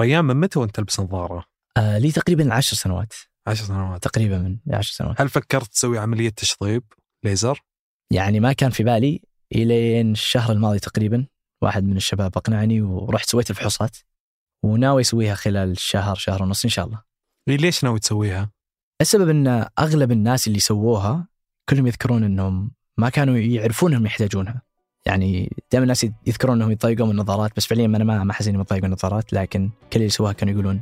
ريان من متى وأنت تلبس نظارة؟ آه لي تقريبا عشر سنوات عشر سنوات تقريبا من عشر سنوات هل فكرت تسوي عملية تشطيب ليزر؟ يعني ما كان في بالي إلين الشهر الماضي تقريبا واحد من الشباب أقنعني ورحت سويت الفحوصات وناوي أسويها خلال شهر شهر ونص إن شاء الله. ليش ناوي تسويها؟ السبب إن أغلب الناس اللي سووها كلهم يذكرون إنهم ما كانوا يعرفون إنهم يحتاجونها. يعني دائما الناس يذكرون إنهم يتضايقون من النظارات بس فعليا أنا ما ما أحس اني متضايق من النظارات لكن كل اللي سووها كانوا يقولون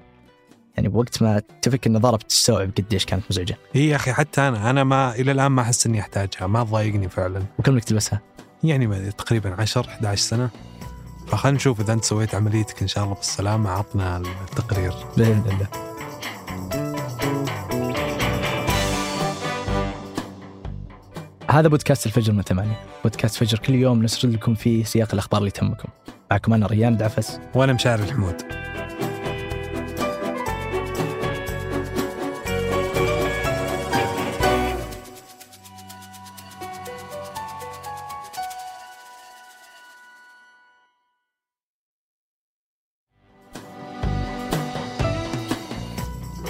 يعني بوقت ما تفك النظارة بتستوعب قديش كانت مزعجة. هي يا أخي حتى أنا أنا ما إلى الآن ما أحس إني أحتاجها ما تضايقني فعلا. وكم عمرك تلبسها؟ يعني ما تقريبا 10 11 سنة فخلينا نشوف إذا أنت سويت عمليتك إن شاء الله بالسلامة عطنا التقرير. بإذن الله. هذا بودكاست الفجر من ثمانية. بودكاست فجر كل يوم نسرد لكم فيه سياق الأخبار اللي تهمكم. معكم أنا ريان دعفس. وأنا مشاعر الحمود.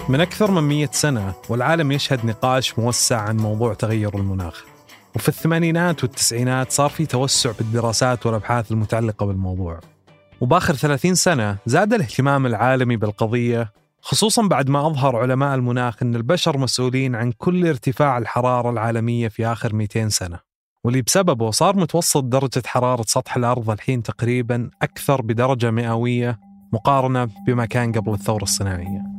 من أكثر من مية سنة والعالم يشهد نقاش موسع عن موضوع تغير المناخ. وفي الثمانينات والتسعينات صار في توسع بالدراسات والأبحاث المتعلقة بالموضوع. وبآخر 30 سنة زاد الاهتمام العالمي بالقضية خصوصا بعد ما أظهر علماء المناخ أن البشر مسؤولين عن كل ارتفاع الحرارة العالمية في آخر 200 سنة. واللي بسببه صار متوسط درجة حرارة سطح الأرض الحين تقريبا أكثر بدرجة مئوية مقارنة بما كان قبل الثورة الصناعية.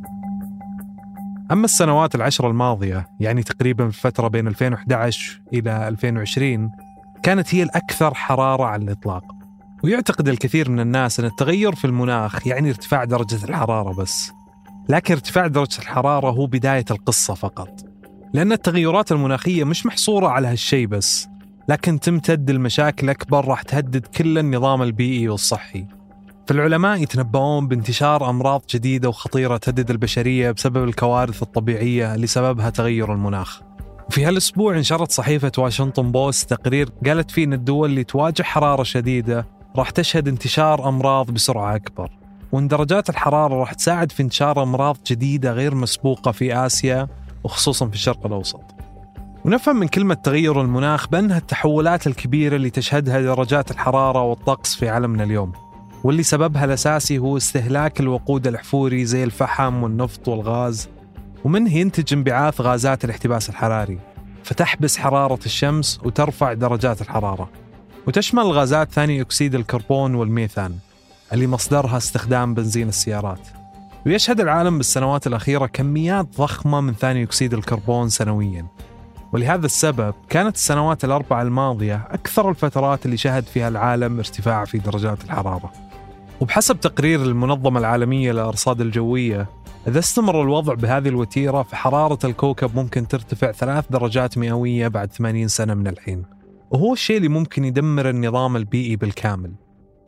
أما السنوات العشر الماضية يعني تقريبا في الفترة بين 2011 إلى 2020 كانت هي الأكثر حرارة على الإطلاق. ويعتقد الكثير من الناس أن التغير في المناخ يعني ارتفاع درجة الحرارة بس. لكن ارتفاع درجة الحرارة هو بداية القصة فقط. لأن التغيرات المناخية مش محصورة على هالشيء بس لكن تمتد المشاكل أكبر راح تهدد كل النظام البيئي والصحي. فالعلماء يتنبؤون بانتشار أمراض جديدة وخطيرة تهدد البشرية بسبب الكوارث الطبيعية اللي سببها تغير المناخ. في هالأسبوع نشرت صحيفة واشنطن بوست تقرير قالت فيه أن الدول اللي تواجه حرارة شديدة راح تشهد انتشار أمراض بسرعة أكبر وأن درجات الحرارة راح تساعد في انتشار أمراض جديدة غير مسبوقة في آسيا وخصوصا في الشرق الأوسط. ونفهم من كلمة تغير المناخ بأنها التحولات الكبيرة اللي تشهدها درجات الحرارة والطقس في عالمنا اليوم. واللي سببها الأساسي هو استهلاك الوقود الأحفوري زي الفحم والنفط والغاز ومنه ينتج انبعاث غازات الاحتباس الحراري فتحبس حرارة الشمس وترفع درجات الحرارة. وتشمل غازات ثاني أكسيد الكربون والميثان اللي مصدرها استخدام بنزين السيارات. ويشهد العالم بالسنوات الأخيرة كميات ضخمة من ثاني أكسيد الكربون سنوياً. ولهذا السبب كانت السنوات الأربعة الماضية أكثر الفترات اللي شهد فيها العالم ارتفاع في درجات الحرارة. وبحسب تقرير المنظمة العالمية للأرصاد الجوية إذا استمر الوضع بهذه الوتيرة فحرارة الكوكب ممكن ترتفع ثلاث درجات مئوية بعد 80 سنة من الحين. وهو الشيء اللي ممكن يدمر النظام البيئي بالكامل.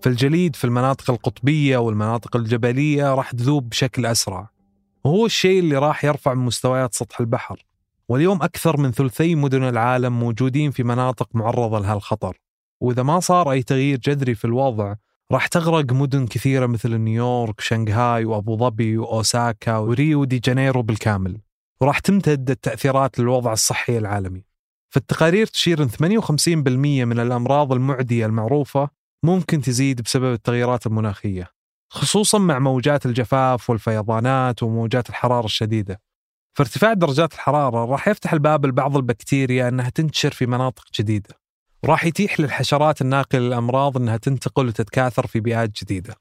فالجليد في المناطق القطبية والمناطق الجبلية راح تذوب بشكل أسرع. وهو الشيء اللي راح يرفع من مستويات سطح البحر. واليوم أكثر من ثلثي مدن العالم موجودين في مناطق معرضة لهالخطر. وإذا ما صار أي تغيير جذري في الوضع راح تغرق مدن كثيرة مثل نيويورك شنغهاي وأبو ظبي وأوساكا وريو دي جانيرو بالكامل. وراح تمتد التأثيرات للوضع الصحي العالمي. فالتقارير تشير أن 58% من الأمراض المعدية المعروفة ممكن تزيد بسبب التغيرات المناخية خصوصا مع موجات الجفاف والفيضانات وموجات الحرارة الشديدة. فارتفاع درجات الحرارة راح يفتح الباب لبعض البكتيريا أنها تنتشر في مناطق جديدة وراح يتيح للحشرات الناقلة للأمراض أنها تنتقل وتتكاثر في بيئات جديدة.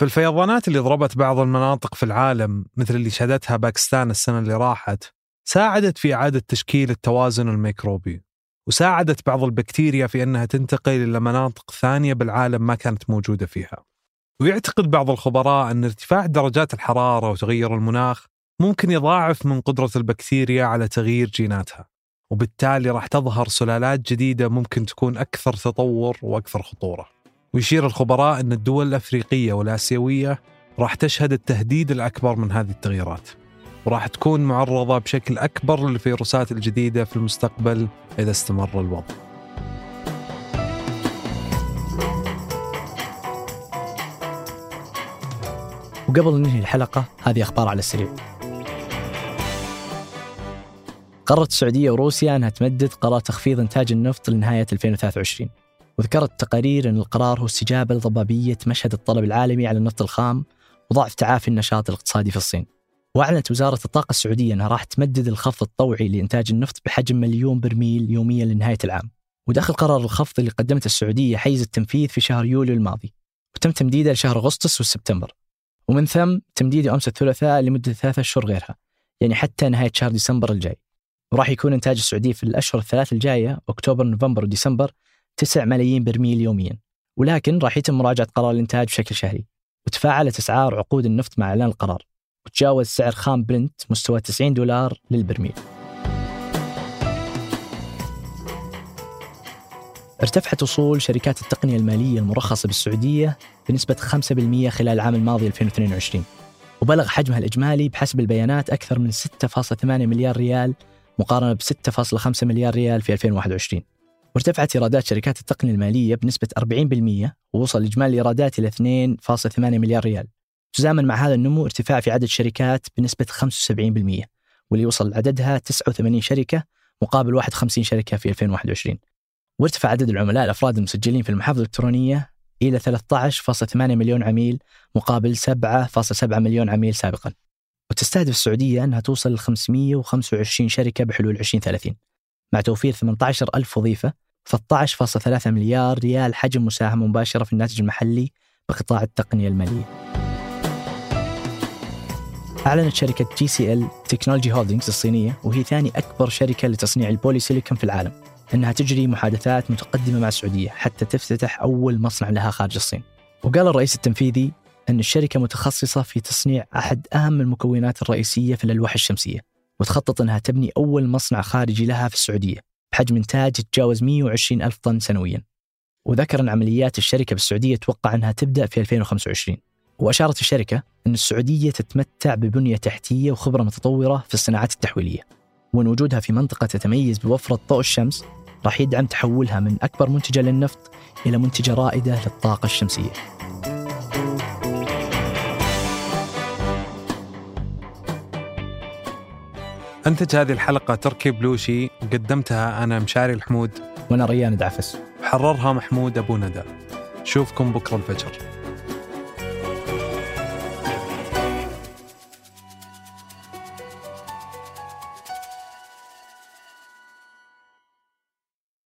فالفيضانات اللي ضربت بعض المناطق في العالم مثل اللي شهدتها باكستان السنة اللي راحت ساعدت في إعادة تشكيل التوازن الميكروبي وساعدت بعض البكتيريا في أنها تنتقل إلى مناطق ثانية بالعالم ما كانت موجودة فيها. ويعتقد بعض الخبراء أن ارتفاع درجات الحرارة وتغير المناخ ممكن يضاعف من قدرة البكتيريا على تغيير جيناتها وبالتالي راح تظهر سلالات جديدة ممكن تكون أكثر تطور وأكثر خطورة. ويشير الخبراء أن الدول الأفريقية والآسيوية راح تشهد التهديد الأكبر من هذه التغييرات وراح تكون معرضة بشكل أكبر للفيروسات الجديدة في المستقبل إذا استمر الوضع. وقبل ننهي الحلقة هذه أخبار على السريع. قررت السعودية وروسيا أنها تمدد قرار تخفيض إنتاج النفط لنهاية 2023 وذكرت التقارير أن القرار هو استجابة لضبابية مشهد الطلب العالمي على النفط الخام وضعف تعافي النشاط الاقتصادي في الصين. وأعلنت وزارة الطاقة السعودية أنها راح تمدد الخفض الطوعي لإنتاج النفط بحجم مليون برميل يوميا لنهاية العام. ودخل قرار الخفض اللي قدمته السعودية حيز التنفيذ في شهر يوليو الماضي. وتم تمديده لشهر أغسطس وسبتمبر. ومن ثم تمديده أمس الثلاثاء لمدة ثلاثة أشهر غيرها يعني حتى نهاية شهر ديسمبر الجاي. وراح يكون إنتاج السعودية في الأشهر الثلاث الجاية أكتوبر نوفمبر وديسمبر 9 ملايين برميل يوميا. ولكن راح يتم مراجعة قرار الإنتاج بشكل شهري. وتفاعلت أسعار عقود النفط مع إعلان القرار. وتجاوز سعر خام برنت مستوى 90 دولار للبرميل. ارتفعت أصول شركات التقنية المالية المرخصة بالسعودية بنسبة 5% خلال العام الماضي 2022 وبلغ حجمها الإجمالي بحسب البيانات أكثر من 6.8 مليار ريال مقارنة ب 6.5 مليار ريال في 2021 وارتفعت إيرادات شركات التقنية المالية بنسبة 40% ووصل إجمالي الإيرادات إلى 2.8 مليار ريال. تزامن مع هذا النمو ارتفاع في عدد الشركات بنسبة 75% واللي وصل عددها 89 شركة مقابل 51 شركة في 2021 وارتفع عدد العملاء الأفراد المسجلين في المحافظ الإلكترونية إلى 13.8 مليون عميل مقابل 7.7 مليون عميل سابقا. وتستهدف السعودية أنها توصل ل 525 شركة بحلول 2030 مع توفير 18 ألف وظيفة 13.3 مليار ريال حجم مساهمة مباشرة في الناتج المحلي بقطاع التقنية المالية. أعلنت شركة GCL Technology Holdings الصينية وهي ثاني أكبر شركة لتصنيع البولي سيليكون في العالم أنها تجري محادثات متقدمة مع السعودية حتى تفتتح أول مصنع لها خارج الصين. وقال الرئيس التنفيذي أن الشركة متخصصة في تصنيع أحد أهم المكونات الرئيسية في الألواح الشمسية وتخطط أنها تبني أول مصنع خارجي لها في السعودية بحجم إنتاج يتجاوز 120 ألف طن سنويا. وذكر أن عمليات الشركة بالسعودية توقع أنها تبدأ في 2025 وأشارت الشركة أن السعودية تتمتع ببنية تحتية وخبرة متطورة في الصناعات التحويلية وأن وجودها في منطقة تتميز بوفرة ضوء الشمس راح يدعم تحولها من أكبر منتجة للنفط إلى منتجة رائدة للطاقة الشمسية. أنتج هذه الحلقة تركي بلوشي قدمتها أنا مشاري الحمود. وأنا ريان دعفس وحررها محمود أبو ندى. نشوفكم بكرة الفجر.